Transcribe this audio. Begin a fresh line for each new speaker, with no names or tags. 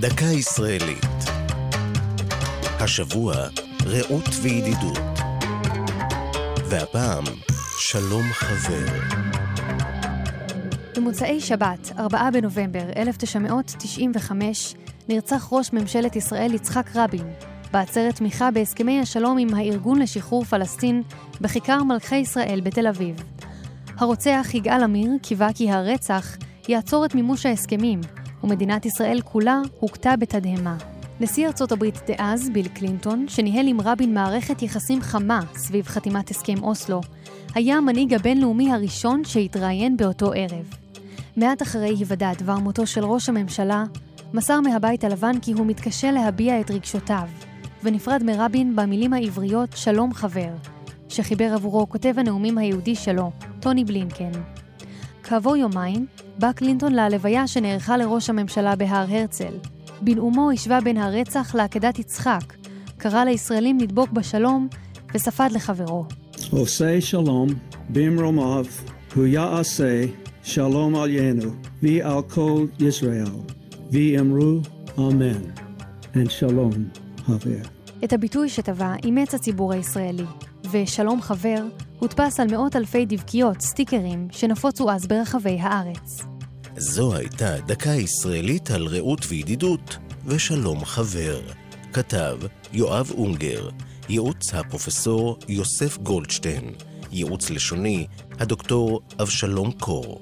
דקה ישראלית. השבוע, רעות וידידות. והפעם, שלום חבר.
במוצאי שבת, 4 בנובמבר 1995, נרצח ראש ממשלת ישראל יצחק רבין, בעצרת תמיכה בהסכמי השלום עם הארגון לשחרור פלסטין בכיכר מלכי ישראל בתל אביב. הרוצח יגאל עמיר קיווה כי הרצח יעצור את מימוש ההסכמים, ומדינת ישראל כולה הוכתה בתדהמה. נשיא ארצות הברית דאז, ביל קלינטון, שניהל עם רבין מערכת יחסים חמה סביב חתימת הסכם אוסלו, היה המנהיג הבינלאומי הראשון שהתראיין באותו ערב. מעט אחרי היוודע דבר מותו של ראש הממשלה, מסר מהבית הלבן כי הוא מתקשה להביע את רגשותיו, ונפרד מרבין במילים העבריות "שלום חבר", שחיבר עבורו כותב הנאומים היהודי שלו, טוני בלינקן. כעבור יומיים, בא קלינטון להלוויה שנערכה לראש הממשלה בהר הרצל. בנאומו השווה בין הרצח לעקדת יצחק, קרא לישראלים לדבוק בשלום, וספד לחברו.
עושה שלום במרומיו, הוא יעשה שלום עליינו, ועל כל ישראל, ואמרו אמן, and שלום חבר.
את הביטוי שטבע אימץ הציבור הישראלי, ושלום חבר הודפס על מאות אלפי דבקיות, סטיקרים, שנפוצו אז ברחבי הארץ.
זו הייתה דקה ישראלית על רעות וידידות ושלום חבר. כתב יואב אונגר, ייעוץ הפרופסור יוסף גולדשטיין, ייעוץ לשוני הדוקטור אבשלום קור.